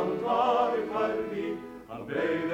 vitum hans andvari færði, hann beigð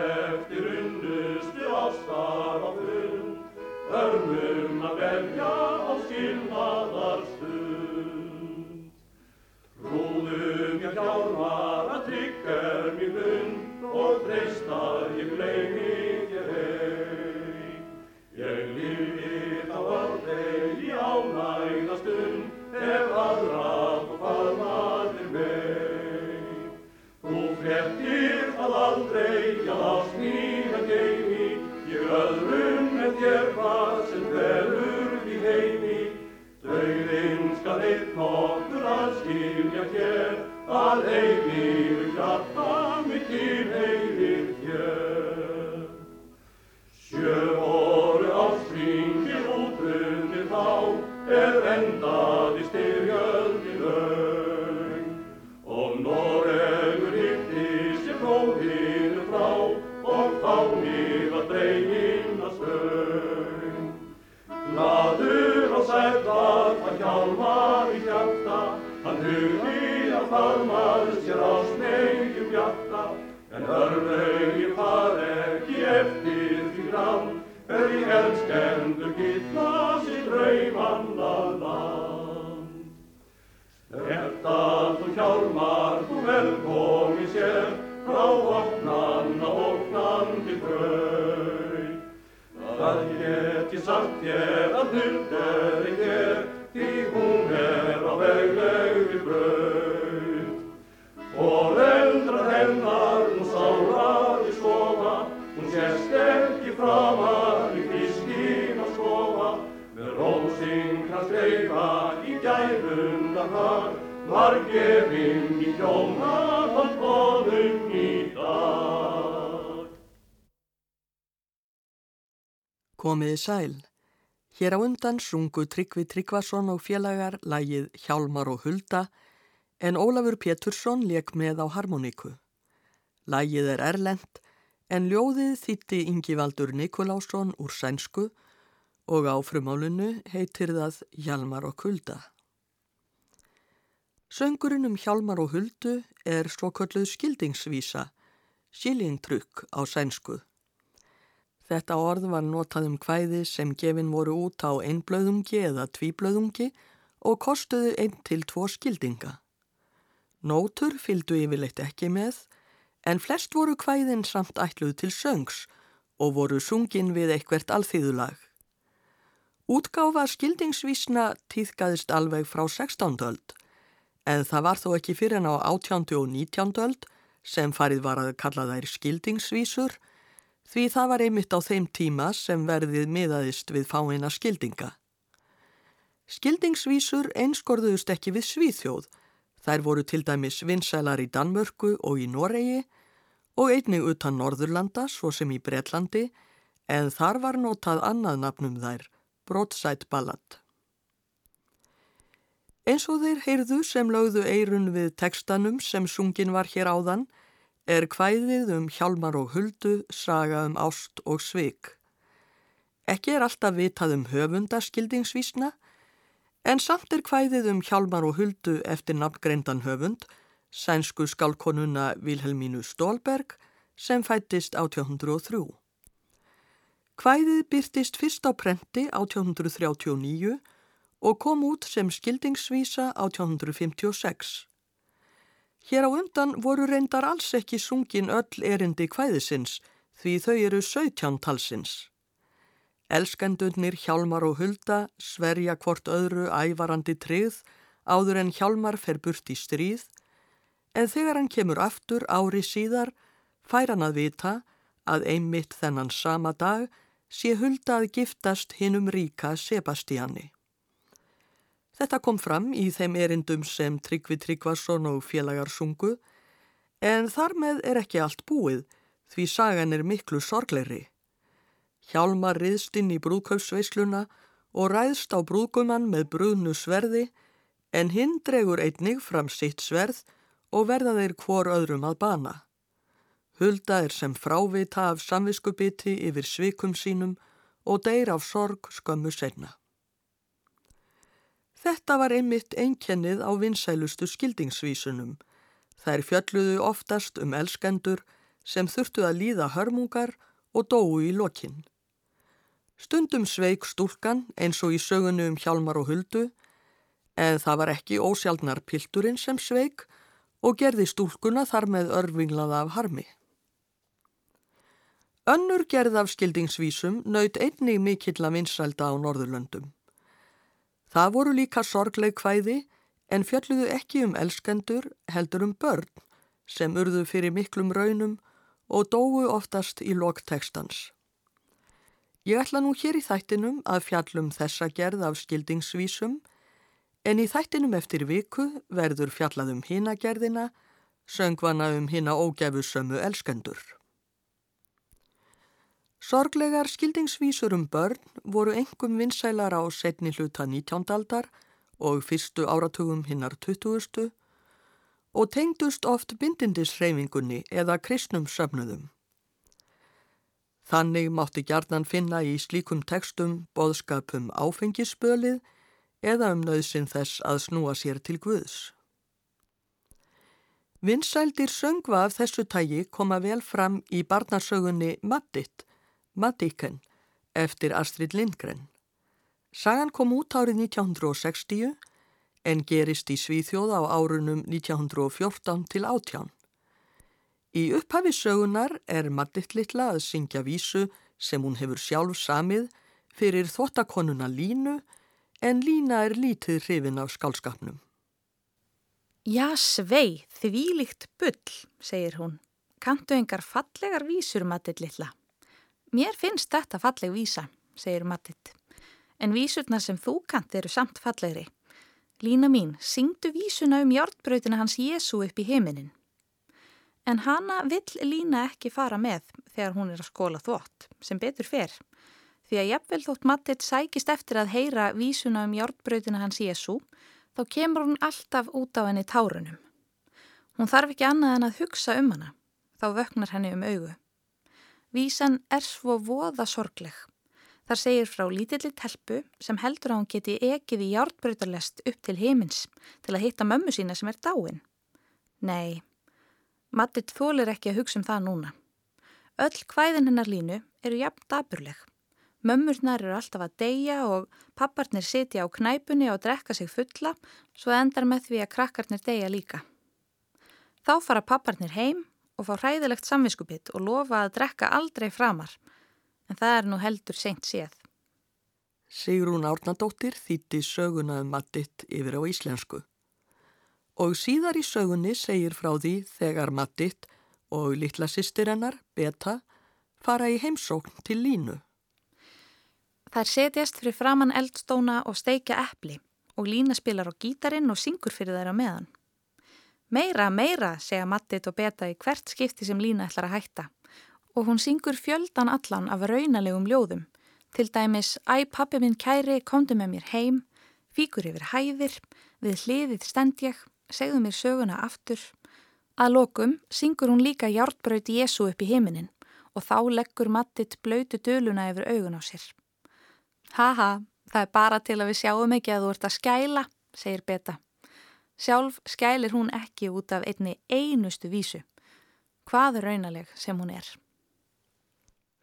okkur að skilja hér, að eilífu hjarta mitt til heilir hér. Sjö voru ástringir útbrunnir þá, er endaði styrjöldin laung. Og Noregur hitti sér bróðinu frá, og fánir að dreginn að stöng. Gladur og hjálmar í hjarta, hugði að faðmar sér á snegjum hjarta, en örlögin far ekki eftir því grann, er í elskendur gittla sitt draumanna land. Þetta þú hjálmar, þú velkomi sér, frá opnan og opnandi brauð. Það get ég sagt þér að ég er, því gefinn í hjóna fannst konum í dag. Komiði sæl. Hér á undan sungu Tryggvi Tryggvason og félagar lægið Hjálmar og Hulda en Ólafur Pétursson leik með á harmoníku. Lægið er erlend en ljóðið þýtti Ingivaldur Nikolásson úr sænsku og á frumálunu heitir það Hjálmar og Hulda. Söngurinn um Hjálmar og Huldu er svo kölluð skildingsvísa, sílingtrykk á sænsku. Þetta orð var notað um kvæði sem gefin voru út á einblöðungi eða tvíblöðungi og kostuðu einn til tvo skildinga. Nótur fylgdu yfirleitt ekki með, en flest voru kvæðin samt ætluð til söngs og voru sungin við eitthvert alþýðulag. Útgáfa skildingsvísna týðkaðist alveg frá 16. öld, en það var þó ekki fyrir en á 18. og 19. öld sem farið var að kalla þær skildingsvísur, því það var einmitt á þeim tíma sem verðið miðaðist við fáina skildinga. Skildingsvísur einskorðuðust ekki við Svíþjóð, þær voru til dæmis vinsælar í Danmörku og í Noregi og einnig utan Norðurlanda, svo sem í Bretlandi, en þar var notað annað nafnum þær, Broadside Ballad. Eins og þeir heyrðu sem lögðu eirun við tekstanum sem sungin var hér áðan, er kvæðið um hjálmar og huldu saga um ást og svik. Ekki er alltaf vitað um höfundaskildingsvísna, en samt er kvæðið um hjálmar og huldu eftir nafngreindan höfund, sænsku skálkonuna Vilhelmínu Stólberg, sem fættist 1803. Kvæðið byrtist fyrst á prenti 1839 og kom út sem skildingsvísa 1856. Hér á undan voru reyndar alls ekki sungin öll erindi kvæðisins því þau eru 17 talsins. Elskendunir Hjálmar og Hulda sverja hvort öðru ævarandi tryggð áður en Hjálmar fer burt í stríð en þegar hann kemur aftur ári síðar fær hann að vita að einmitt þennan sama dag sé Hulda að giftast hinnum ríka Sebastiani. Þetta kom fram í þeim erindum sem Tryggvi Tryggvason og félagar sungu en þar með er ekki allt búið því sagan er miklu sorgleiri. Hjálmar riðst inn í brúðkaupsveisluna og ræðst á brúðgumann með brúðnu sverði en hinn dregur einnig fram sitt sverð og verða þeir hvor öðrum að bana. Hulda er sem frávita af samviskubiti yfir svikum sínum og deyr af sorg skömmu senna. Þetta var einmitt einkennið á vinsælustu skildingsvísunum. Þær fjölluðu oftast um elskendur sem þurftu að líða hörmungar og dóu í lokinn. Stundum sveik stúlkan eins og í sögunu um hjálmar og huldu en það var ekki ósjálfnar pilturinn sem sveik og gerði stúlkuna þar með örfinglaða af harmi. Önnur gerð af skildingsvísum naut einnig mikill að vinsælda á Norðurlöndum. Það voru líka sorgleg hvæði en fjölluðu ekki um elskendur heldur um börn sem urðu fyrir miklum raunum og dóu oftast í loktekstans. Ég ætla nú hér í þættinum að fjallum þessa gerð af skildingsvísum en í þættinum eftir viku verður fjallaðum hinagerðina, söngvana um hina ógæfusömu elskendur. Sorglegar skildingsvísur um börn voru engum vinsælar á setni hluta 19. aldar og fyrstu áratugum hinnar 20. og tengdust oft bindindisreifingunni eða kristnum söfnuðum. Þannig mátti gjarnan finna í slíkum tekstum boðskapum áfengisbölið eða um nöðsin þess að snúa sér til Guðs. Vinsældir söngva af þessu tægi koma vel fram í barnasögunni Mattit, Mattiken, eftir Astrid Lindgren. Sagan kom út árið 1960 en gerist í Svíþjóð á árunum 1914 til átján. Í upphafi sögunar er Mattitt litla að syngja vísu sem hún hefur sjálf samið fyrir þottakonuna Línu en Lína er lítið hrifin af skálskapnum. Já, svei, því líkt bull, segir hún. Kantu engar fallegar vísur, Mattitt litla? Mér finnst þetta falleg vísa, segir Mattitt. En vísurna sem þú kant eru samt fallegri. Lína mín, syngdu vísuna um hjártbrautina hans Jésu upp í heiminin. En hana vill Lína ekki fara með þegar hún er að skóla þvott, sem betur fer. Því að jafnvel þótt Mattit sækist eftir að heyra vísuna um hjártbrautina hans Jésu, þá kemur hún alltaf út á henni tárunum. Hún þarf ekki annað en að hugsa um hana, þá vöknar henni um augu. Vísan er svo voða sorgleg. Þar segir frá lítilli telpu sem heldur að hún geti ekið í hjártbrautarlest upp til heimins til að hitta mömmu sína sem er dáin. Nei, Mattit þólir ekki að hugsa um það núna. Öll hvæðin hennar línu eru jafn daburleg. Mömmurnar eru alltaf að deyja og papparnir sitja á knæpunni og drekka sig fulla svo endar með því að krakkarnir deyja líka. Þá fara papparnir heim og fá hræðilegt samviskupitt og lofa að drekka aldrei framar en það er nú heldur seint séð. Sigrún Árnadóttir þýtti söguna um Mattit yfir á íslensku og síðar í sögunni segir frá því þegar Mattitt og litla sýstir hennar, Beta, fara í heimsókn til línu. Er setjast fyrir framann eldstóna og steikja eppli og lína spilar á gítarin og syngur fyrir þeirra meðan. Meira, meira, segja Mattitt og Beta í hvert skipti sem lína ætlar að hætta og hún syngur fjöldan allan af raunalegum ljóðum, til dæmis Æ pappi minn kæri, komdu með mér heim, fíkur yfir hæðir, við hliðið stend ég, segðu mér söguna aftur. Að lokum syngur hún líka hjártbraut Jésu upp í heiminin og þá leggur Mattit blöytu döluna yfir augun á sér. Haha, það er bara til að við sjáum ekki að þú ert að skæla, segir Beta. Sjálf skælir hún ekki út af einni einustu vísu. Hvað raunaleg sem hún er?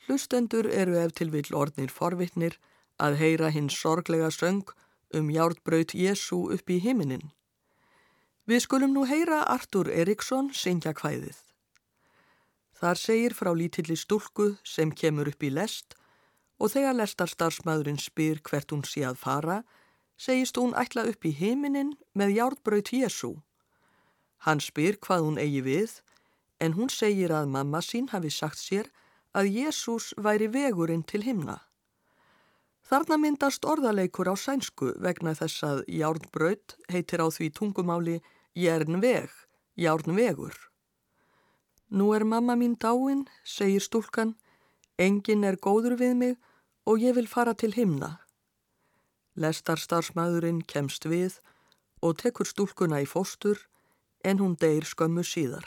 Hlustendur eru ef til vill orðnir forvittnir að heyra hins sorglega söng um hjártbraut Jésu upp í heiminin. Við skulum nú heyra Artur Eriksson syngja hvæðið. Þar segir frá lítilli stúlku sem kemur upp í lest og þegar lestarstarfsmaðurinn spyr hvert hún sé að fara, segist hún ætla upp í heiminin með járbraut Jésu. Hann spyr hvað hún eigi við en hún segir að mamma sín hafi sagt sér að Jésús væri vegurinn til himna. Þarna myndast orðaleikur á sænsku vegna þess að járnbraut heitir á því tungumáli jernveg, járnvegur. Nú er mamma mín dáin, segir stúlkan, engin er góður við mig og ég vil fara til himna. Lestarstarfsmæðurinn kemst við og tekur stúlkuna í fóstur en hún deyr skömmu síðar.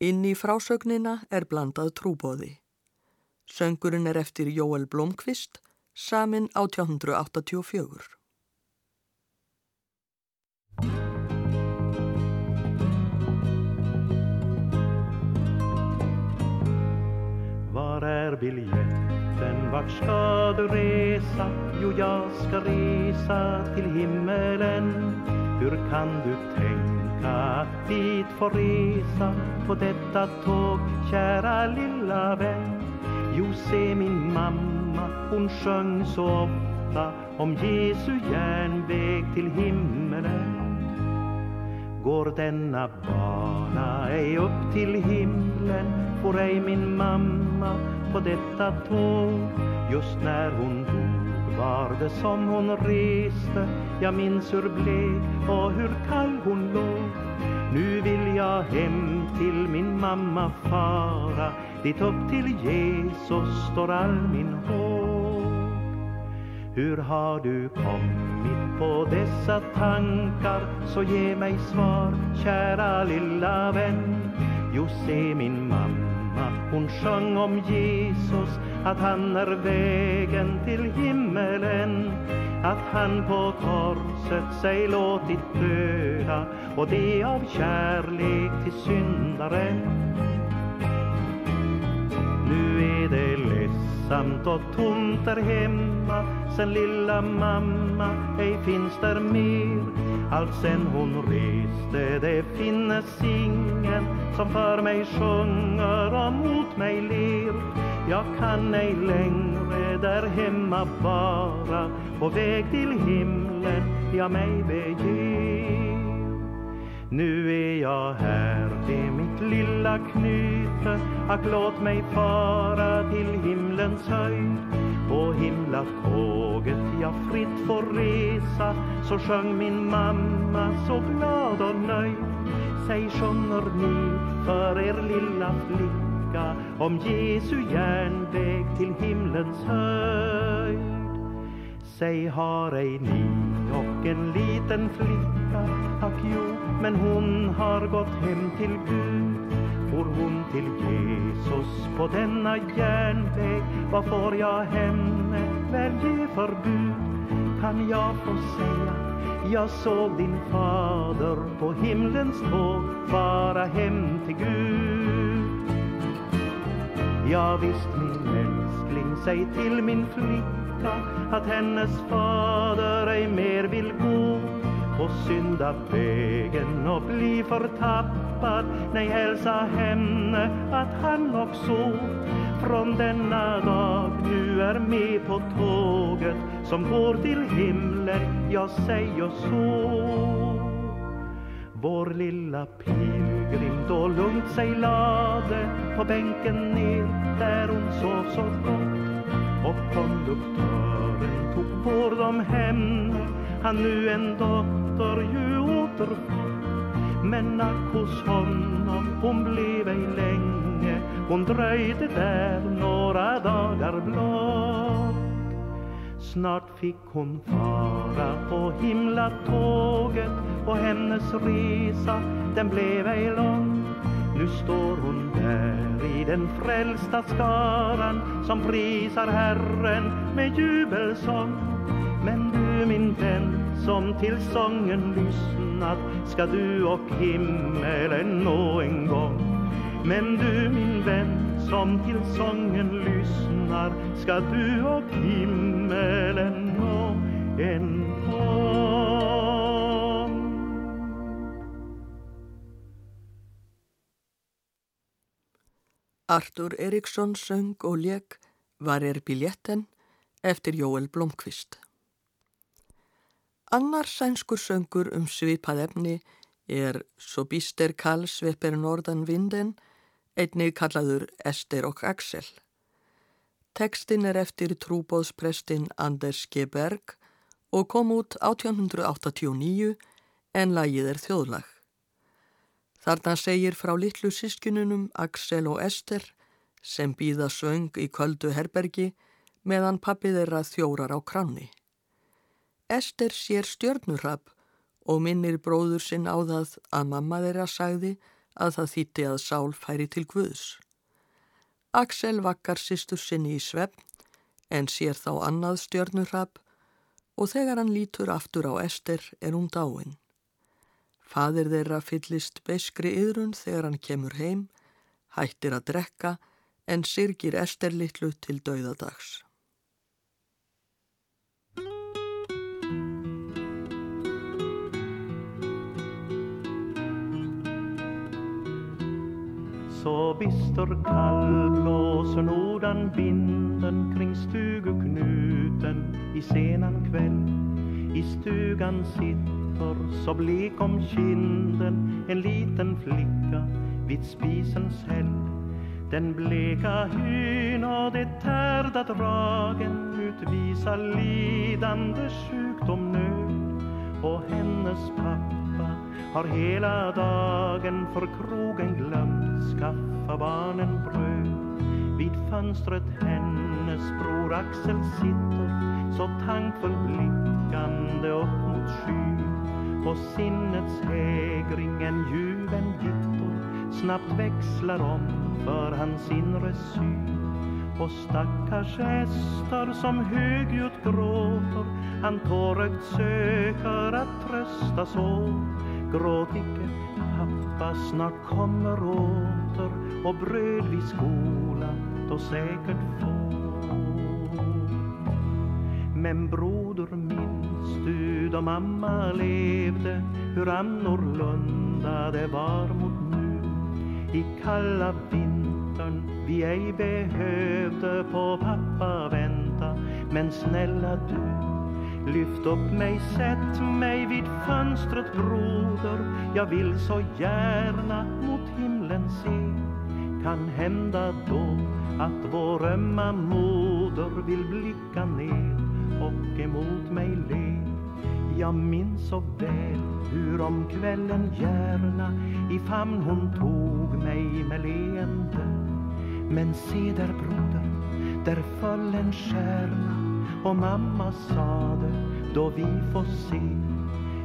Inn í frásögnina er blandað trúbóði. Söngurinn er eftir Jóel Blomqvist, samin 1884. Var är biljetten, vart ska du resa? Jo, jag ska resa till himmelen. Hur kan du tänka att dit få resa på detta tåg, kära lilla vän? Jo, se min mamma, hon sjöng så ofta om Jesu järnväg till himmelen. Går denna bana ej upp till himlen får ej min mamma på detta tåg. Just när hon dog var det som hon reste. Jag minns hur blek och hur kall hon låg. Nu vill jag hem till min mamma fara. Dit upp till Jesus står all min håg. Hur har du kommit på dessa tankar? Så ge mig svar, kära lilla vän. Jo, se min mamma, hon sjöng om Jesus Att han är vägen till himmelen. Att han på korset sig låtit döda Och det av kärlek till syndaren. Nu är det ledsamt och tomt där hemma Sen lilla mamma ej finns där mer. Allt sen hon reste det finnes ingen Som för mig sjunger om mot mig ler. Jag kan ej längre där hemma vara. På väg till himlen jag mig beger. Nu är jag här, det mitt lilla knyte Ack låt mig fara till himlens höjd. På himlatåget jag fritt får resa Så sjöng min mamma så glad och nöjd. Säg sjunger ni för er lilla flicka? Om Jesu järnväg till himlens höjd. Säg har ej ni och en liten flicka? Ack jo, men hon har gått hem till Gud. For hon till Jesus på denna järnväg? Vad får jag henne? Väl ge förbud? Kan jag få säga jag såg din fader på himlens tåg fara hem till Gud. Ja visst min älskling, säg till min flicka att hennes fader ej mer vill gå på syndavägen och bli förtappad. Nej, hälsa henne att han också från denna dag nu är med på tåget som går till himlen, jag säger så. Vår lilla grymt och lugnt sig lade på bänken ner där hon sov så gott. Och konduktören tog vård dem hem. han nu en dotter ju återfått. Men ack hos honom hon blev ej länge. Hon dröjde där några dagar blott. Snart fick hon fara på himlatåget och hennes resa den blev ej lång. Nu står hon där i den frälsta skaran som prisar Herren med jubelsång. Men du min vän som till sången lyssnat ska du och himmelen nå en gång. Men du min vän som till sången lyssnar ska du och himmelen nå en gång. Artur Eriksson söng og leik Var er biljetten eftir Jóel Blomqvist. Annar sænskur söngur um svipað efni er So bister kall sveppir norðan vinden einnig kallaður Ester og Axel. Tekstin er eftir trúbóðsprestin Anders G. Berg og kom út 1889 en lagið er þjóðlag. Þarna segir frá litlu sískinunum Axel og Ester sem býða söng í köldu herbergi meðan pappið þeirra þjórar á kranni. Ester sér stjörnurrapp og minnir bróður sinn á það að mamma þeirra sagði að það þýtti að Sál færi til Guðs. Aksel vakkar sýstur sinni í svefn en sér þá annað stjörnurrap og þegar hann lítur aftur á Ester er hún dáin. Fadir þeirra fyllist beskri yðrun þegar hann kemur heim, hættir að drekka en sirgir Ester litlu til dauðadags. Så bister kall blåser nordan vinden kring stuguknuten i senan kväll. I stugan sitter så blek om kinden en liten flicka vid spisens häll. Den bleka hyn och det tärda dragen utvisar lidande sjukdom nöd och hennes pappa har hela dagen för krogen glömt. Skaffa barnen bröd. Vid fönstret hennes bror Axel sitter så tankfull blickande upp mot sky och sinnets hägring en ljuven gitter snabbt växlar om för hans inre syn och stackars Ester som högljutt gråter han tårögt söker att trösta så. Gråt icke, pappa snart kommer åter och bröd vid skola då säkert få Men broder minns du då mamma levde? Hur annorlunda det var mot nu? I kalla vintern vi ej behövde på pappa vänta. Men snälla du Lyft upp mig, sätt mig vid fönstret broder. Jag vill så gärna mot himlen se. Kan hända då att vår ömma moder vill blicka ner och emot mig le. Jag minns så väl hur om kvällen gärna i famn hon tog mig med leende. Men se där broder, där föll en stjärna och mamma sade då vi får se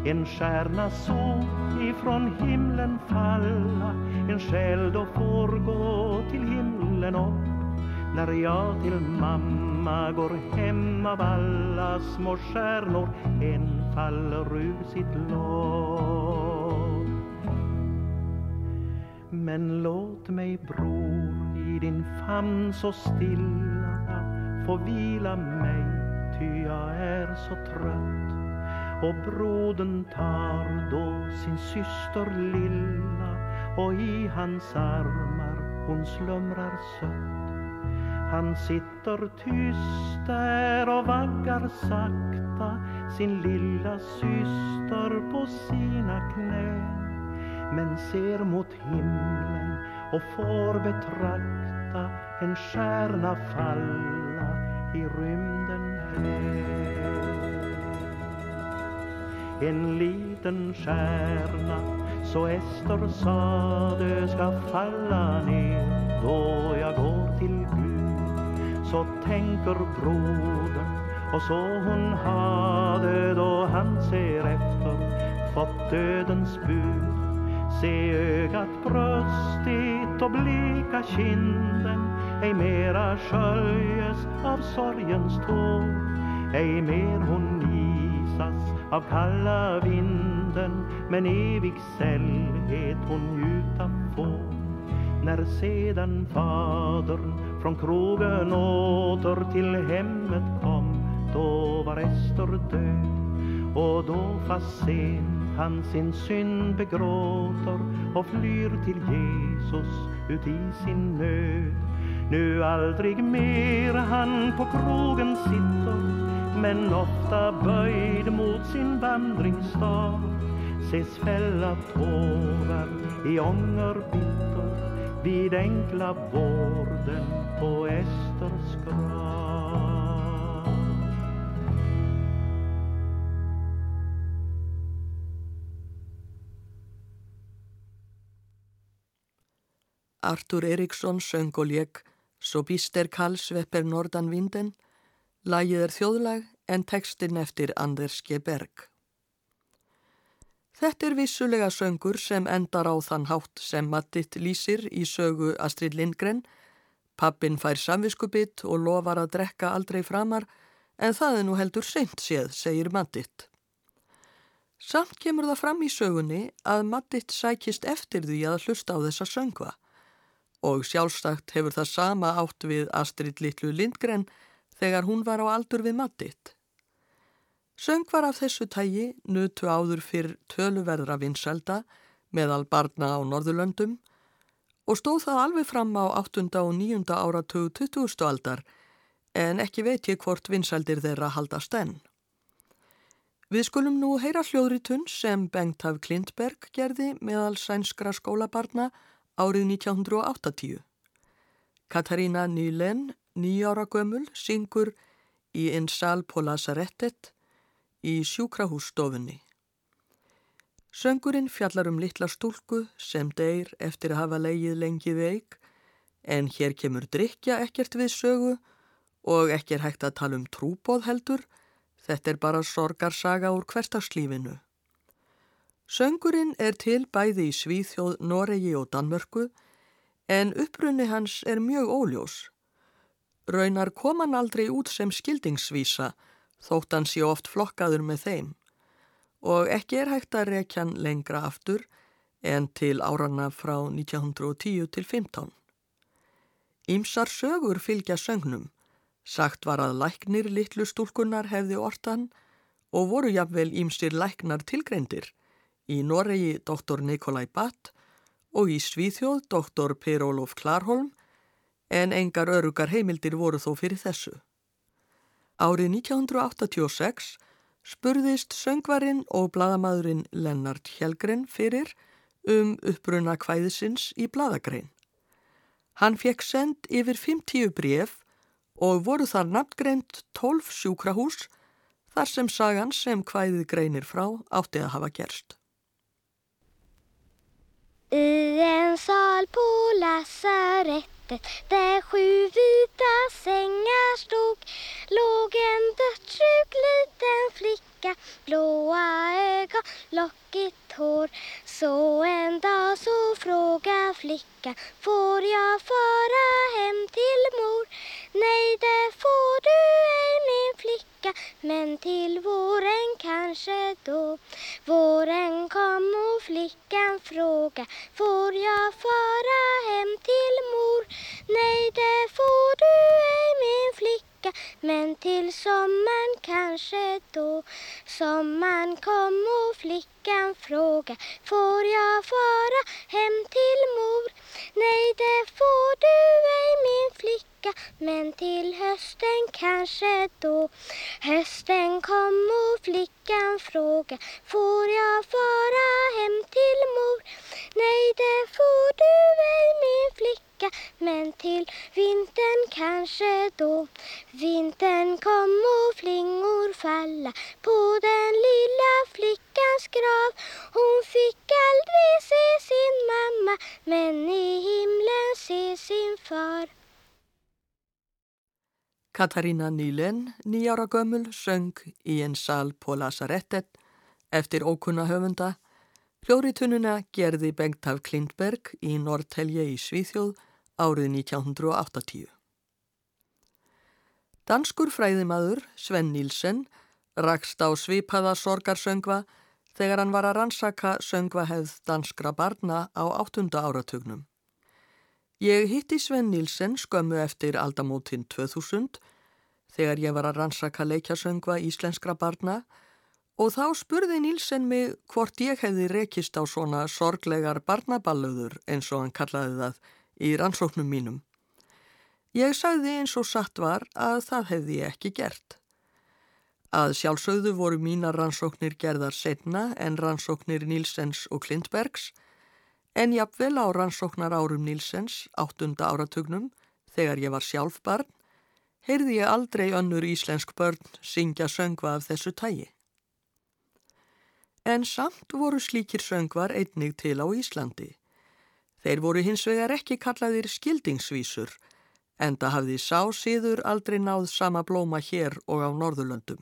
en stjärna så ifrån himlen falla. En själ då får gå till himlen upp När jag till mamma går hem av alla små stjärnor En faller ur sitt lopp Men låt mig bror i din famn så stilla få vila mig ty jag är så trött och brodern tar då sin syster lilla och i hans armar hon slumrar sött. Han sitter tyst där och vaggar sakta sin lilla syster på sina knän men ser mot himlen och får betrakta en stjärna falla i rymden. En liten stjärna så Ester sade ska falla ner då jag går till Gud. Så tänker brodern och så hon hade då han ser efter. Fått dödens bud se ögat bröstigt och bleka kinden. Ej mera sköljes av sorgens tår ej mer hon isas av kalla vinden men evig sällhet hon njuta får. När sedan fadern från krogen åter till hemmet kom då var Ester död. Och då fast sent han sin synd begråter och flyr till Jesus ut i sin nöd. Nu aldrig mer han på krogen sitter men ofta böjd mot sin vandringsstav ses fälla tårar i ånger bitter vid enkla vården på Esters grav. Artur Eriksson söng og ljög Svo kall Karl sveppir nordan vinden er þjóðlag en textin eftir Anders G. Berg. Þetta er vissulega söngur sem endar á þann hátt sem Mattitt lýsir í sögu Astrid Lindgren. Pappin fær samviskubitt og lofar að drekka aldrei framar en það er nú heldur seint séð, segir Mattitt. Samt kemur það fram í sögunni að Mattitt sækist eftir því að hlusta á þessa söngva og sjálfsagt hefur það sama átt við Astrid Littlu Lindgren þegar hún var á aldur við Mattitt. Söngvar af þessu tægi nutu áður fyrr töluverðra vinselda meðal barna á Norðurlöndum og stóð það alveg fram á 8. og 9. áratug 20. aldar en ekki veit ég hvort vinseldir þeirra haldast enn. Við skulum nú heyra hljóðritun sem Bengtaf Klintberg gerði meðal sænskra skólabarna árið 1980. Katarína Nýlen, nýjára gömul, syngur í Insal på Lazarettet í sjúkrahússtofunni. Söngurinn fjallar um litla stúlku sem deyr eftir að hafa leigið lengi veik en hér kemur drikja ekkert við sögu og ekki er hægt að tala um trúbóð heldur, þetta er bara sorgarsaga úr hvertagslífinu. Söngurinn er til bæði í Svíþjóð, Noregi og Danmörku en upprunni hans er mjög óljós. Raunar kom hann aldrei út sem skildingsvísa þótt hann sé oft flokkaður með þeim og ekki er hægt að rekja hann lengra aftur en til árana frá 1910 til 15. Ímsar sögur fylgja sögnum, sagt var að læknir litlu stúlkunar hefði ortan og voru jafnvel ímsir læknar tilgreindir, í Noregi doktor Nikolai Batt og í Svíþjóð doktor Per-Olof Klarholm en engar örugar heimildir voru þó fyrir þessu. Árið 1986 spurðist söngvarinn og bladamæðurinn Lennart Hjelgren fyrir um uppbrunna kvæðisins í bladagrein. Hann fekk send yfir 50 bref og voru þar nafngreint 12 sjúkrahús þar sem sagan sem kvæðið greinir frá átti að hafa gerst. I en sal på slottet där sju vita sängar stod. Låg en dödssjuk liten flicka blåa ögon, lockigt hår Så en dag så fråga flickan Får jag fara hem till mor? Nej, det får du ej min flicka Men till våren kanske då Våren kom och flickan fråga Får jag fara hem till mor? Nej, det får du ej min flicka men till sommaren kanske då. Sommaren kom och flickan fråga Får jag fara hem till mor? Nej, det får du ej min flicka. Men till hösten kanske då. Hösten kom och flickan fråga Får jag fara hem till mor? Nej, det får du ej min flicka. Men till vintern kanske då. Vintern kom och flingor falla På den lilla flickans grav Hon fick aldrig se sin mamma Men i himlen se sin far Katarína Nýlen, nýjára gömul, söng í en sal på Lazarettet eftir ókunna höfunda. Hljóritununa gerði Bengtaf Klintberg í Norrtelje í Svíþjóð árið 1980. Danskur fræðimaður, Sven Nílsen, rakst á svipaða sorgarsöngva þegar hann var að rannsaka söngvahefð danskra barna á áttunda áratugnum. Ég hitti Sven Nílsen skömmu eftir aldamótin 2000 þegar ég var að rannsaka leikjasöngva íslenskra barna og þá spurði Nílsen mig hvort ég hefði rekist á svona sorglegar barnaballöður eins og hann kallaði það í rannsóknum mínum. Ég sagði eins og satt var að það hefði ég ekki gert. Að sjálfsögðu voru mínar rannsóknir gerðar setna en rannsóknir Nílsens og Klintbergs en jafnvel á rannsóknar árum Nílsens, áttunda áratugnum, þegar ég var sjálf barn, heyrði ég aldrei önnur íslensk börn syngja söngva af þessu tægi. En samt voru slíkir söngvar einnig til á Íslandi. Þeir voru hins vegar ekki kallaðir skildingsvísur, en það hafði sá síður aldrei náð sama blóma hér og á Norðurlöndum.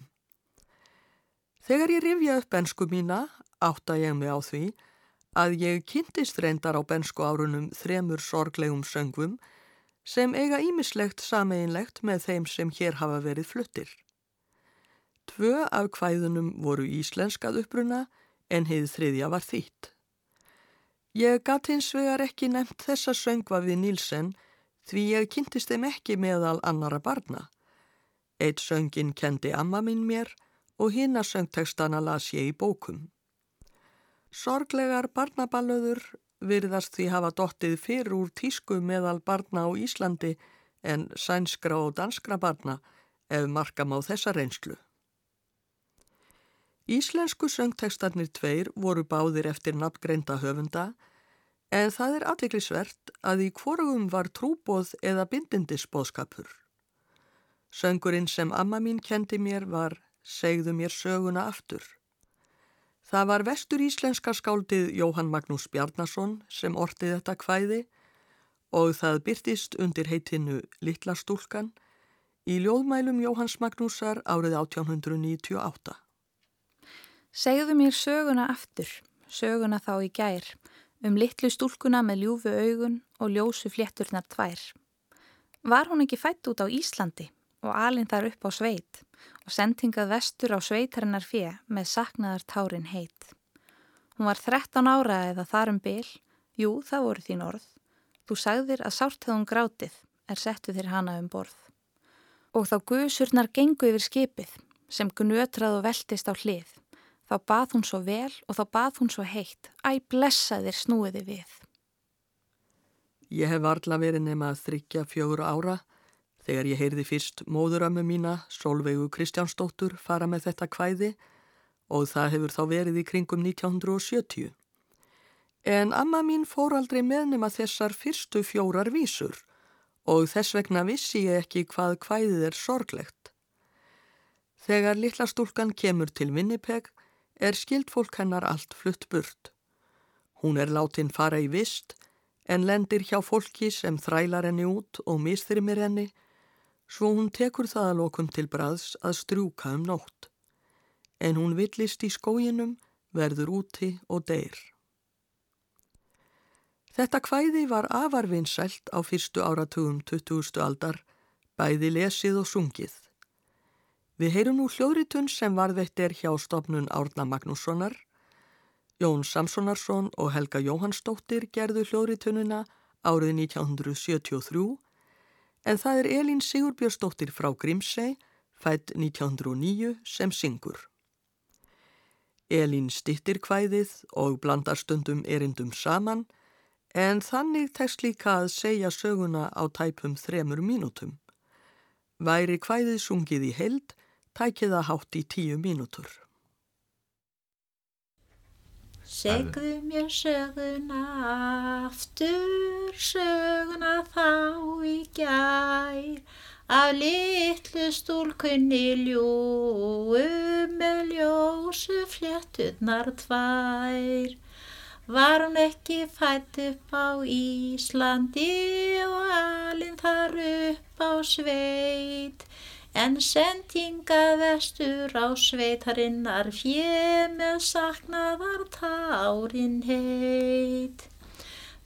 Þegar ég rifja upp ensku mína átta ég mig á því að ég kynntist reyndar á bensku árunum þremur sorglegum söngvum sem eiga ímislegt sameinlegt með þeim sem hér hafa verið fluttir. Tvö af kvæðunum voru íslenskað uppruna en heið þriðja var þýtt. Ég gatt hins vegar ekki nefnt þessa söngva við Nílsen því ég kynntist þeim ekki meðal annara barna. Eitt söngin kendi amma mín mér og hinn að söngtekstana las ég í bókum. Sorglegar barnaballöður virðast því hafa dottið fyrir úr tísku meðal barna á Íslandi en sænskra og danskra barna ef markam á þessa reynslu. Íslensku söngtekstarnir tveir voru báðir eftir nafngreinda höfunda en það er aðviklisvert að í kvorugum var trúbóð eða bindindisbóðskapur. Söngurinn sem amma mín kendi mér var Segðu mér söguna aftur. Það var vestur íslenska skáldið Jóhann Magnús Bjarnason sem ortið þetta kvæði og það byrtist undir heitinu Littla stúlkan í ljóðmælum Jóhanns Magnúsar árið 1898. Segðu mér söguna aftur, söguna þá í gær, um litlu stúlkuna með ljúfu augun og ljósu flétturnar tvær. Var hún ekki fætt út á Íslandi og alinn þar upp á sveit? og sendingað vestur á sveitarinnar fjö með saknaðar tárin heit. Hún var 13 ára eða þarum byl, jú það voru þín orð. Þú sagðir að sárt hefðum grátið er settu þér hana um borð. Og þá guðsurnar gengu yfir skipið sem gnötrað og veltist á hlið. Þá bað hún svo vel og þá bað hún svo heitt, æ blessa þér snúiði við. Ég hef varla verið nema þryggja fjögur ára Þegar ég heyrði fyrst móðurömmu mína, Solveigu Kristjánsdóttur, fara með þetta kvæði og það hefur þá verið í kringum 1970. En amma mín fór aldrei með nema þessar fyrstu fjórar vísur og þess vegna vissi ég ekki hvað kvæðið er sorglegt. Þegar litla stúlkan kemur til Winnipeg er skildfólk hennar allt flutt burt. Hún er látin fara í vist en lendir hjá fólki sem þrælar henni út og mistrimir henni svo hún tekur það að lokum til braðs að strjúka um nótt. En hún villist í skóginum, verður úti og deyr. Þetta kvæði var afarvinsælt á fyrstu áratugum 20. aldar, bæði lesið og sungið. Við heyrum nú hljóðritun sem varðveitt er hjá stopnun Árna Magnússonar. Jón Samsonarsson og Helga Jóhannsdóttir gerðu hljóðritununa árið 1973 en það er Elín Sigurbjörnsdóttir frá Grímsei, fætt 1909, sem syngur. Elín stittir hvæðið og blandar stundum erindum saman, en þannig tekst líka að segja söguna á tæpum þremur mínútum. Væri hvæðið sungið í held, tækið það hátt í tíu mínútur. Segðu mér söguna aftur, söguna þá í gær, af litlu stúlkunni ljúum með ljósu flétturnar tvær. Var hún ekki fætt upp á Íslandi og alinn þar upp á sveit, En sendinga vestur á sveitarinnar fjö með saknaðar tárin heit.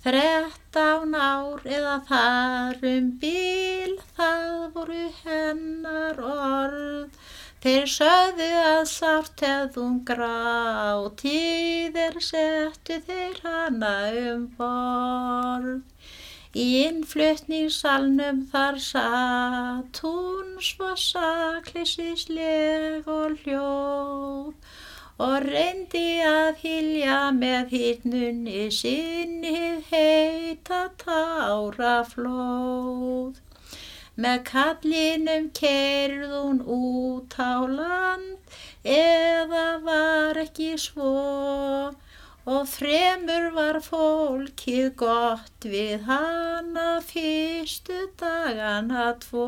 Þrettán ár eða þarum bíl, það voru hennar orð. Þeir sögðu að sárt hefðum gráti, þeir settu þeir hana um borð. Í innflutningssalnum þar satt hún svo sakleysisleg og hljóð og reyndi að hilja með hittnunni sinnið heita táraflóð. Með kallinum kerðun út á land eða var ekki svo og fremur var fólkið gott við hana fyrstu dagana tvo.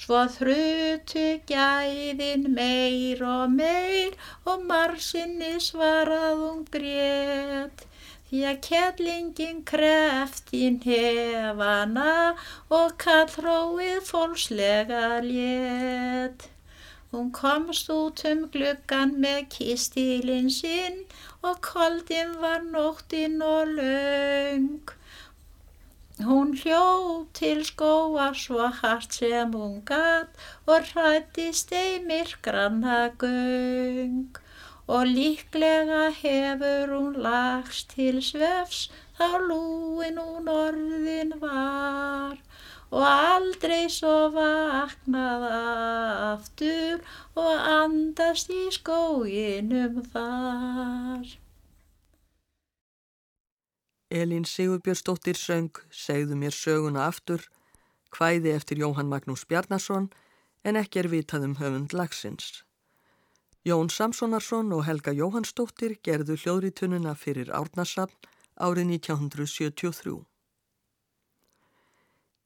Svo þrutu gæðin meir og meir og marsinni svaraðum breytt. Því að kettlingin kreftin hefana og kallróið fólkslega létt. Hún komst út um gluggan með kistilinn sinn og koldin var nóttinn og laung. Hún hljóð til skóa svo hart sem hún gatt og hrættist eimir granna göng og líklega hefur hún lagst til svefs þá lúin hún orðin var og aldrei svo vaknaða aftur og andast í skóginum þar. Elín Sigurbjörnsdóttir söng Segðu mér söguna aftur, hvæði eftir Jóhann Magnús Bjarnason en ekki er vitað um höfund lagsins. Jón Samsonarsson og Helga Jóhannsdóttir gerðu hljóðritununa fyrir Árnarsafn árið 1973.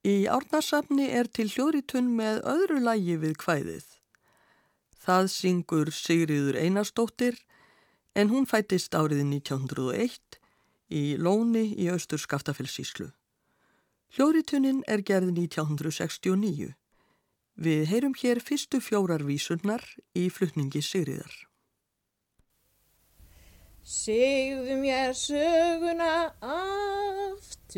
Í Árnarsafni er til hljóðritun með öðru lægi við kvæðið. Það syngur Sigriður Einarsdóttir en hún fættist árið 1901 í Lóni í austur Skaftafellsíslu. Hljóðritunin er gerð 1969. Við heyrum hér fyrstu fjórar vísurnar í flutningi Sigriðar. Segðu mér söguna aftur,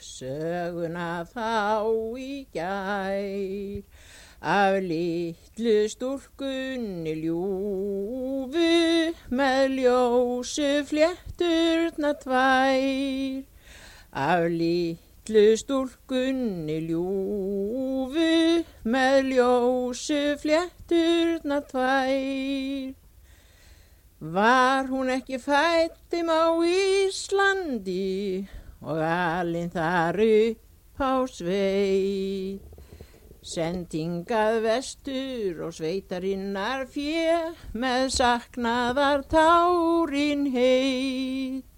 söguna þá í gær, af litlu stúrkunni ljúfu með ljósu flétturna tvær, af litlu stúlkunni ljúfu með ljósu flétturna tvær. Var hún ekki fættum á Íslandi og alinn þar upp á sveit. Sendingað vestur og sveitarinnar fjö með saknaðar tárin heit.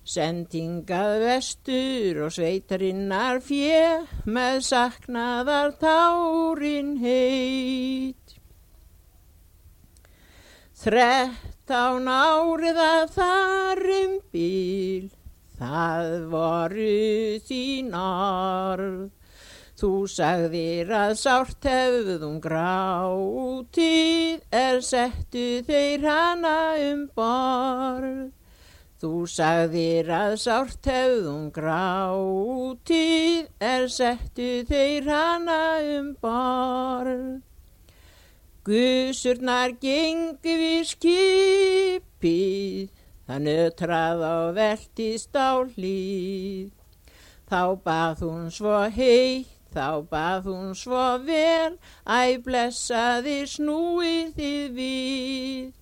Sendingað vestur og sveitarinnar fjö með saknaðar tárin heit. Þrettán árið að þarum bíl, það voru þín orð. Þú sagðir að sárt hefðum grátið, er settu þeir hana um borð. Þú sagðir að sárt hefðum grátið er settu þeir hana um borð. Gusurnar gengi við skipið, það nötrað á veltist á hlýð. Þá bað hún svo heitt, þá bað hún svo vel, æ blessaði snúið þið við.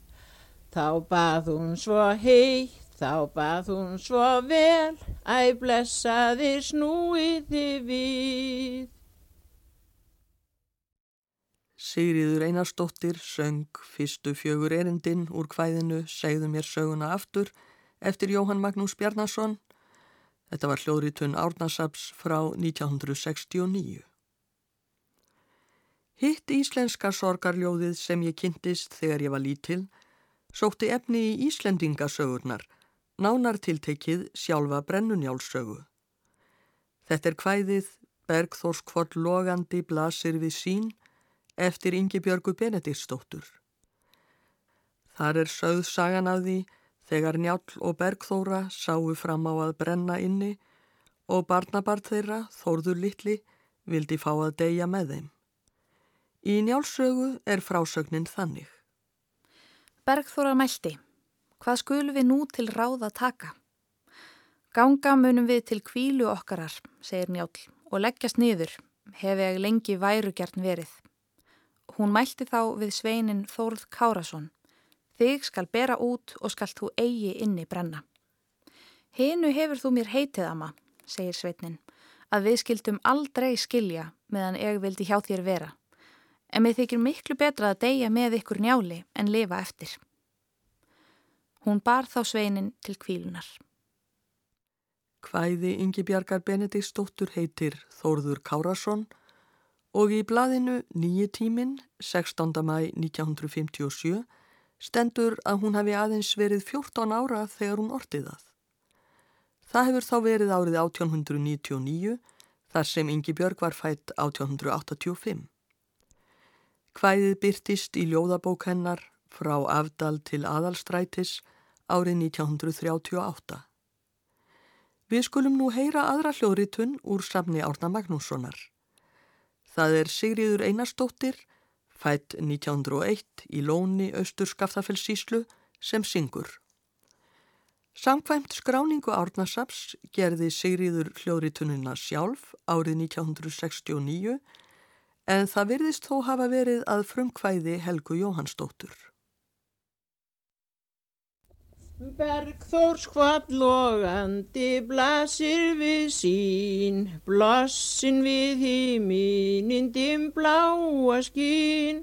Þá bað hún svo heitt, Þá bað hún svo vel, æ blessaðir snúiði við. Sigriður Einarsdóttir söng fyrstu fjögur erindin úr hvæðinu Segðu mér söguna aftur eftir Jóhann Magnús Bjarnason. Þetta var hljóðritun Árnasaps frá 1969. Hitt íslenska sorgarljóðið sem ég kynntist þegar ég var lítil sótti efni í Íslendingasögurnar nánar tiltekið sjálfa brennunjálssögu. Þetta er kvæðið Bergþórskvoll logandi blasir við sín eftir Ingi Björgu Benediktsdóttur. Þar er sögð sagan af því þegar Njál og Bergþóra sáu fram á að brenna inni og barnabart þeirra, Þórður Littli, vildi fá að deyja með þeim. Í Njálssögu er frásögnin þannig. Bergþóra mælti. Hvað skulum við nú til ráða taka? Ganga munum við til kvílu okkarar, segir Njál, og leggjast niður, hef ég lengi værugjarn verið. Hún mælti þá við sveinin Þórð Kárasson. Þig skal bera út og skal þú eigi inni brenna. Hinu hefur þú mér heitið ama, segir sveinin, að við skildum aldrei skilja meðan ég vildi hjá þér vera. En við þykir miklu betra að deyja með ykkur njáli en lifa eftir. Hún bar þá sveinin til kvílunar. Hvæði Ingi Bjarkar Benediktsdóttur heitir Þórður Kárasson og í blaðinu Nýji tímin, 16. mæ 1957, stendur að hún hafi aðeins verið 14 ára þegar hún ortið það. Það hefur þá verið árið 1899 þar sem Ingi Björg var fætt 1885. Hvæðið byrtist í ljóðabók hennar frá afdal til aðalstrætis árið 1938. Við skulum nú heyra aðra hljóðritun úr samni Árna Magnússonar. Það er Sigriður Einarstóttir, fætt 1901 í Lóni Östur Skaftafellsíslu sem syngur. Samkvæmt skráningu Árnasaps gerði Sigriður hljóðritununa sjálf árið 1969 en það virðist þó hafa verið að frumkvæði Helgu Jóhannsdóttur. Bergþórs hvað logandi blasir við sín, blossin við híminindin bláa skín.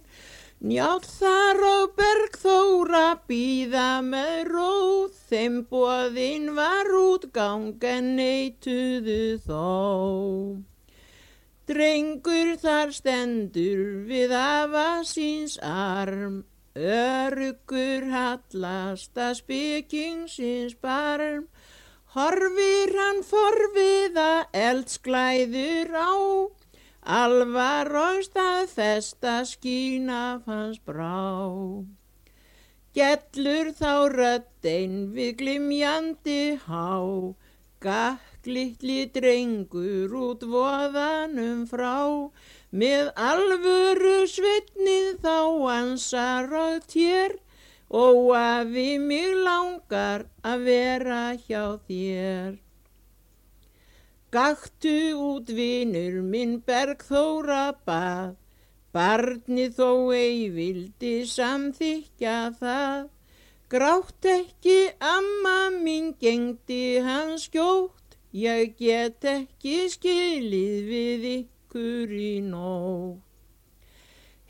Njátt þar og Bergþóra býða með róð, þeim bóðinn var útgang en neituðu þó. Drengur þar stendur við afa síns arm, Örugur hallast að spekingsins barm, horfir hann forviða eldsklæður á, alvar og staðfesta skína fannst brá. Gellur þá röddein við glimjandi há, gakklitli drengur út voðanum frá, Með alvöru svitnið þá ansar og tér og að við mig langar að vera hjá þér. Gaktu út vinur minn Bergþóra bað, barnið þó ei vildi samþykja það. Grátt ekki amma mín gengdi hans skjótt, ég get ekki skilið við ykkur ykkur í nótt.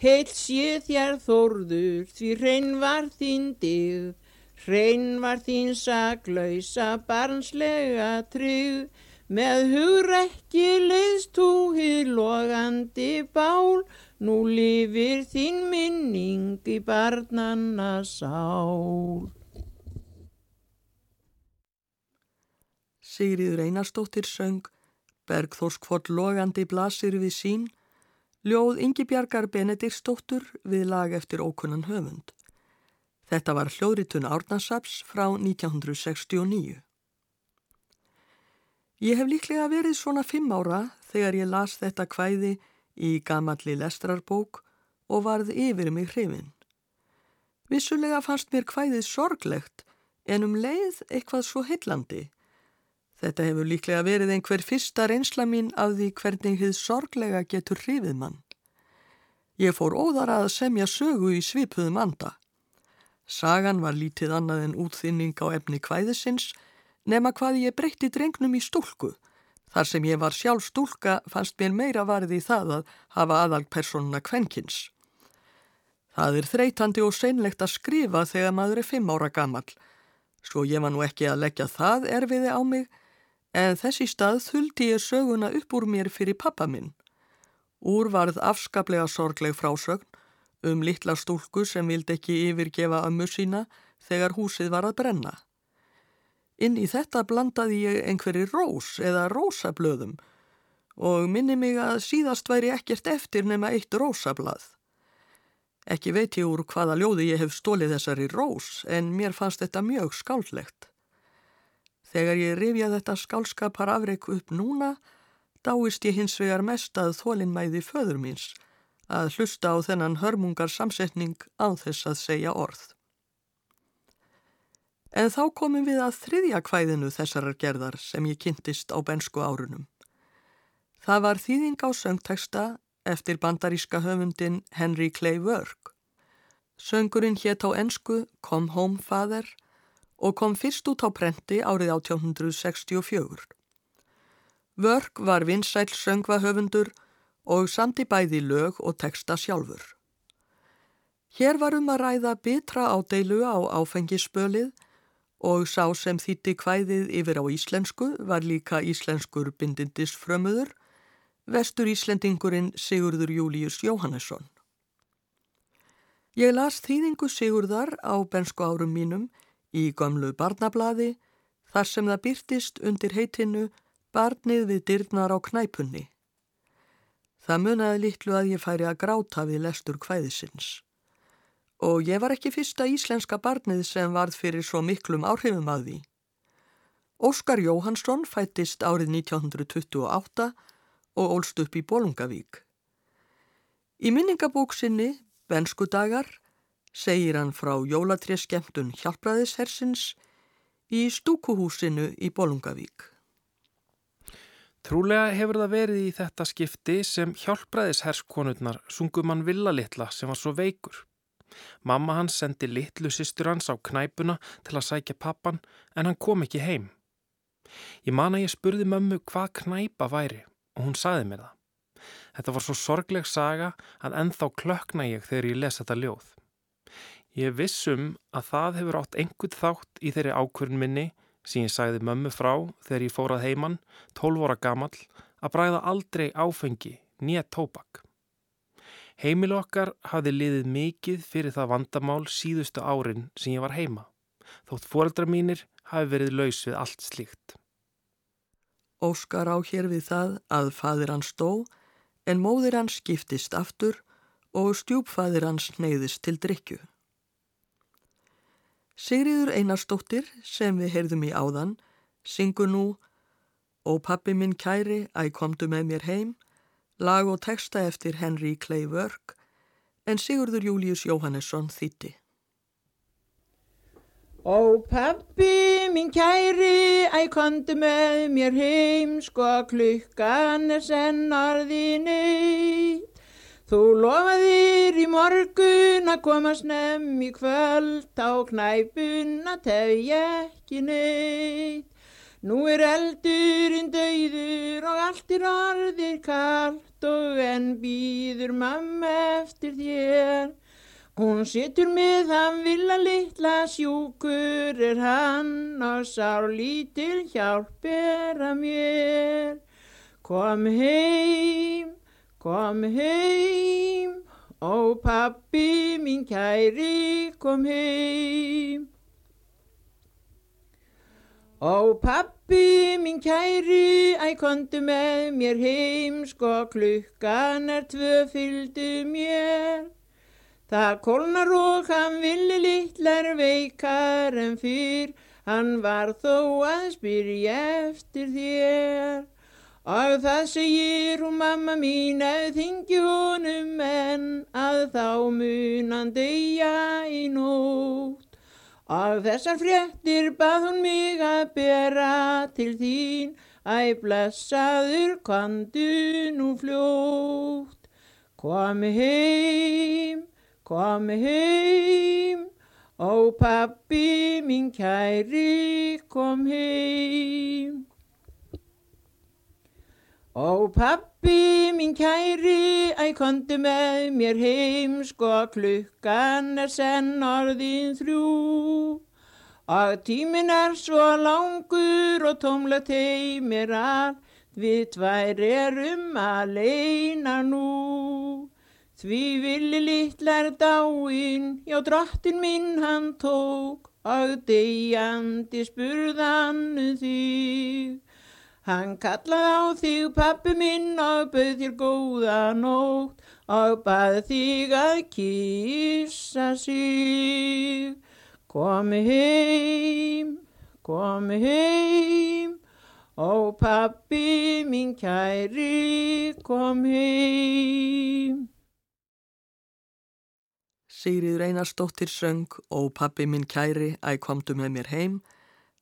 Heilt sé þér þórður því hrein var þín digð, hrein var þín saglausa barnslega tryggð, með hugrekki leiðst þú hið logandi bál, nú lifir þín minning í barnanna sál. Sigriður Einarstóttir söng Bergþórskvoll logandi blasir við sín, ljóð Yngibjargar Benediktsdóttur við lag eftir ókunnan höfund. Þetta var hljóðritun Árnasaps frá 1969. Ég hef líklega verið svona fimm ára þegar ég las þetta kvæði í gamalli lestrarbók og varð yfir mig hrifin. Vissulega fannst mér kvæðið sorglegt en um leið eitthvað svo heillandi Þetta hefur líklega verið einhver fyrsta reynsla mín af því hvernig þið sorglega getur hrifið mann. Ég fór óðara að semja sögu í svipuðum anda. Sagan var lítið annað en útþynning á efni kvæðisins nema hvað ég breytti drengnum í stúlku. Þar sem ég var sjálf stúlka fannst mér meira varði í það að hafa aðalpersonuna kvenkins. Það er þreytandi og seinlegt að skrifa þegar maður er fimm ára gammal. Svo ég var nú ekki að leggja það erfiði á mig en þessi stað þuldi ég söguna upp úr mér fyrir pappa minn. Úr varð afskaplega sorgleg frásögn um litla stúlku sem vildi ekki yfirgefa ömmu sína þegar húsið var að brenna. Inn í þetta blandaði ég einhverji rós eða rósablöðum og minni mig að síðast væri ekkert eftir nema eitt rósablað. Ekki veit ég úr hvaða ljóði ég hef stólið þessari rós en mér fannst þetta mjög skáldlegt. Þegar ég rifja þetta skálskapar afreik upp núna, dáist ég hins vegar mest að þólinnmæði föður míns að hlusta á þennan hörmungar samsetning á þess að segja orð. En þá komum við að þriðja kvæðinu þessarar gerðar sem ég kynntist á bensku árunum. Það var þýðing á söngteksta eftir bandaríska höfundin Henry Clay Work. Söngurinn hétt á ensku Come Home Father og kom fyrst út á prenti árið 1864. Vörk var vinsæl söngvahöfundur og samti bæði lög og texta sjálfur. Hér var um að ræða bitra ádeilu á áfengisspölið og sá sem þýtti kvæðið yfir á íslensku var líka íslenskur bindindisfrömmuður, vestur íslendingurinn Sigurður Július Jóhannesson. Ég las þýðingu Sigurðar á bensku árum mínum í gamlu barnablaði þar sem það byrtist undir heitinu Barnið við dyrnar á knæpunni. Það munaði litlu að ég færi að gráta við lestur kvæðisins. Og ég var ekki fyrsta íslenska barnið sem varð fyrir svo miklum áhrifum að því. Óskar Jóhansson fættist árið 1928 og ólst upp í Bólungavík. Í minningabóksinni, Benskudagar, segir hann frá jólatreskemtun Hjálpraðishersins í stúkuhúsinu í Bólungavík. Trúlega hefur það verið í þetta skipti sem hjálpraðisherskonurnar sungum hann Villa litla sem var svo veikur. Mamma hans sendi litlu sýstur hans á knæpuna til að sækja pappan en hann kom ekki heim. Ég man að ég spurði mömmu hvað knæpa væri og hún saði mér það. Þetta var svo sorgleg saga að enþá klökna ég þegar ég les þetta ljóð. Ég vissum að það hefur átt einhvern þátt í þeirri ákvörn minni sem ég sagði mömmu frá þegar ég fórað heimann, 12 óra gamall, að bræða aldrei áfengi, nýja tóbak. Heimilu okkar hafði liðið mikið fyrir það vandamál síðustu árin sem ég var heima, þótt foreldra mínir hafi verið laus við allt slíkt. Óskar á hér við það að fadir hans stó en móðir hans skiptist aftur og stjúpfadir hans neyðist til drikju. Sigriður Einarstóttir sem við heyrðum í áðan syngur nú Ó pappi minn kæri, æg komdu með mér heim, lag og texta eftir Henry Clay Work en Sigurður Július Jóhannesson þýtti. Ó pappi minn kæri, æ kontu með mér heim, sko klukkan er senn orðin eitt. Þú lofaðir í morgun að koma snemm í kvöld, á knæpuna tef ég ekki neitt. Nú er eldurinn dauður og allt er orðir kallt og enn býður mamma eftir þér. Hún situr með hann vilja litla sjúkur er hann og sár lítil hjálp er að mér. Kom heim, kom heim, ó pappi mín kæri kom heim. Ó pappi mín kæri, æ kontu með mér heim, sko klukkan er tvö fylgdu mér. Það kólnar og hann villi litlar veikar en fyrr, hann var þó að spyrja eftir þér. Og það segir hún mamma mín að þingju honum en að þá munan deyja í nótt. Og þessar fréttir bað hún mig að bera til þín, æ blessaður kvandu nú fljótt. Komi heim. Kom heim, ó pappi mín kæri, kom heim. Ó pappi mín kæri, æ kontu með mér heim, sko klukkan er senn orðin þrjú. Og tímin er svo langur og tómlegt heimir allt, við tvær erum að leina nú. Því villi litlar dáin, já drottin minn hann tók og deyjandi spurðannu þig. Hann kallaði á þig pappi minn og bauð þér góða nótt og bað þig að kýsa sig. Komi heim, komi heim, ó pappi minn kæri kom heim. Sigriður Einarstóttir söng og pappi minn kæri æg komdu með mér heim.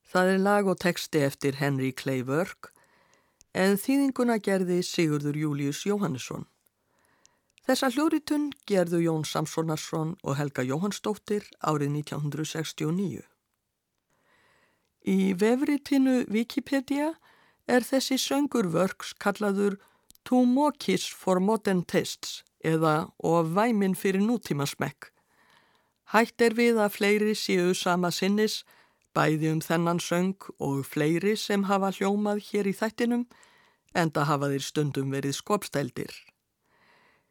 Það er lag og texti eftir Henry Clay Work en þýðinguna gerði Sigurður Július Jóhannesson. Þessa hljóritun gerðu Jón Samsonarsson og Helga Jóhannsdóttir árið 1969. Í vefritinu Wikipedia er þessi söngur Works kallaður To Mokis for Modern Tastes eða of væmin fyrir nútíma smekk. Hætt er við að fleiri séu sama sinnis, bæði um þennan söng og fleiri sem hafa hljómað hér í þættinum, enda hafa þeir stundum verið skopstældir.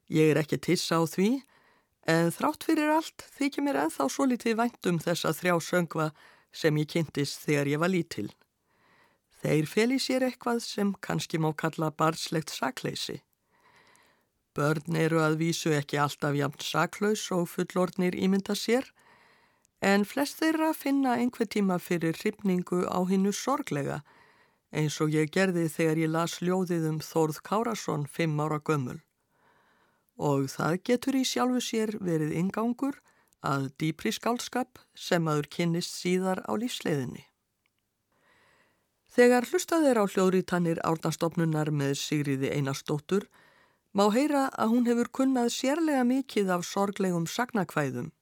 Ég er ekki tissa á því, en þrátt fyrir allt þykir mér enþá svo litið vænt um þessa þrjá söngva sem ég kynntist þegar ég var lítil. Þeir fel í sér eitthvað sem kannski má kalla barslegt sakleysi. Börn eru að vísu ekki alltaf jafn saklaus og fullordnir ímynda sér, en flest þeirra finna einhver tíma fyrir hrifningu á hinnu sorglega, eins og ég gerði þegar ég las ljóðið um Þórð Kárasson fimm ára gömul. Og það getur í sjálfu sér verið ingangur að dýpri skálskap sem aður kynnist síðar á lífsleiðinni. Þegar hlustað er á hljóðrítannir árnastofnunar með Sigriði Einarstóttur, má heyra að hún hefur kunnað sérlega mikið af sorglegum sagnakvæðum.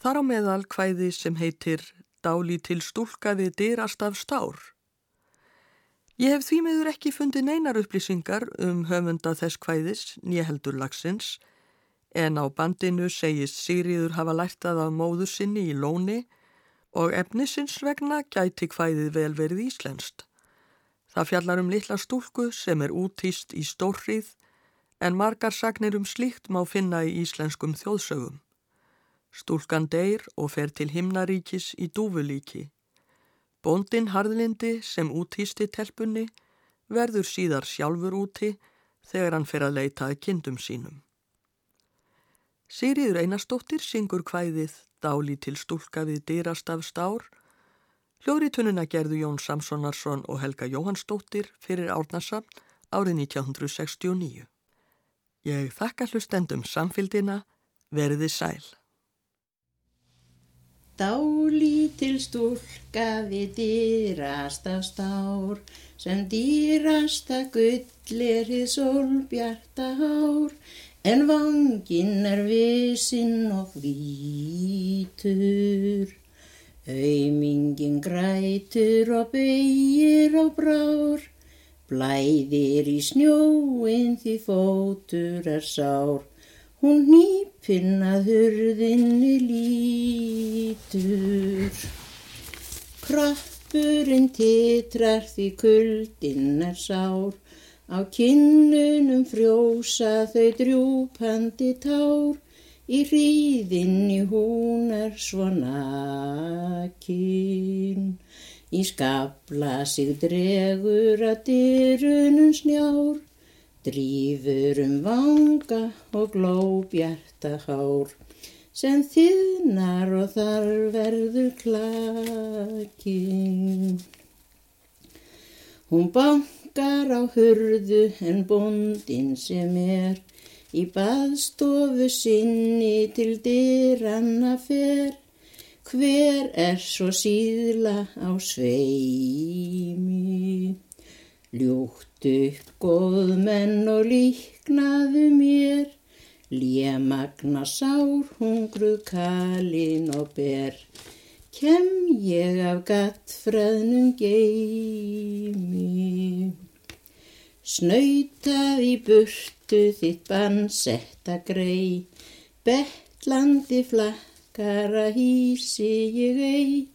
Þar á meðal kvæði sem heitir Dáli til stúlka við dyrast af stár. Ég hef því meður ekki fundið neinar upplýsingar um höfunda þess kvæðis, nýheldur lagsins, en á bandinu segist Sigriður hafa lært að af móðu sinni í lóni og efnisins vegna gæti kvæðið vel verið íslenskt. Það fjallar um litla stúlku sem er útýst í stórrið en margar sagnir um slíkt má finna í íslenskum þjóðsögum. Stúlkan deyr og fer til himnaríkis í dúfulíki. Bondin harðlindi sem útýsti telpunni verður síðar sjálfur úti þegar hann fer að leita að kindum sínum. Sigriður Einarstóttir syngur hvæðið Dáli til stúlka við dyrast af stár. Hljóritununa gerðu Jón Samsonarsson og Helga Jóhannsdóttir fyrir Árnasa árið 1969. Ég þakka hlustendum samfildina, verði sæl. Dálítil stúlka við dýrasta stár, sem dýrasta gull er hið sólbjarta hár, en vanginn er visinn og hvítur. Auðmingin grætur og beigir á brár, Blæðir í snjóin því fótur er sár, hún nýpinn að hurðinni lítur. Kroppurinn titrar því kuldinn er sár, á kinnunum frjósa þau drjúpandi tár, í hríðinni hún er svo nakinn. Í skabla sig dregur að dyrunum snjár, Drífur um vanga og glóbjarta hár, Sem þýðnar og þar verður klakinn. Hún bankar á hurðu en bondin sem er, Í baðstofu sinni til dyranna fer, Hver er svo síðla á sveimi? Ljúkt upp góð menn og líknaðu mér, Lémagna sár hungruð kalin og ber, Kem ég af gattfræðnum geimi. Snautað í burtu þitt bannsetta grei, Bettlandi flakk, Kara hísi ég ei,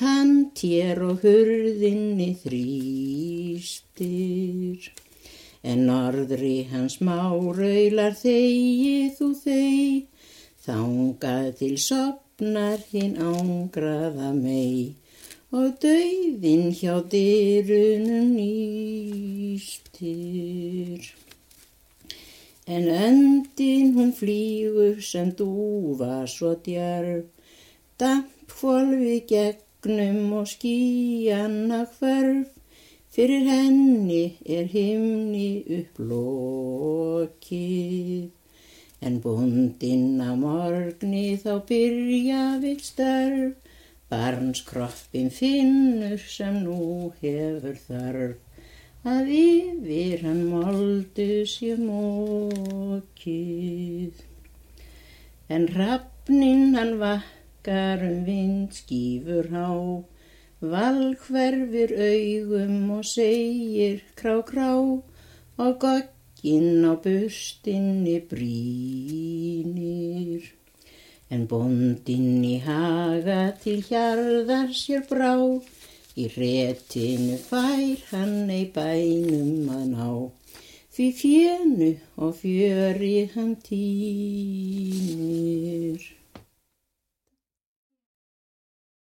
hann tér og hurðinni þrýstir. En orðri hans máraular þegi þú þegi, þangað til sopnar hinn ángraða mei og dauðin hjá dyrunum nýstir. En öndin hún flýgur sem dúfa svo djarf, dampfólfi gegnum og skíjanna hverf, fyrir henni er himni upplokið. En búndinn á morgni þá byrja við störf, barnskroppin finnur sem nú hefur þarf að yfir hann moldu sér mókið. En rafnin hann vakkar um vind skýfur há, valhverfir augum og segir krá krá og gogginn á bustinni brínir. En bondinn í haga til hjarðar sér brá, Í réttinu fær hann ei bænum að ná, því fjönu og fjöri hann týnir.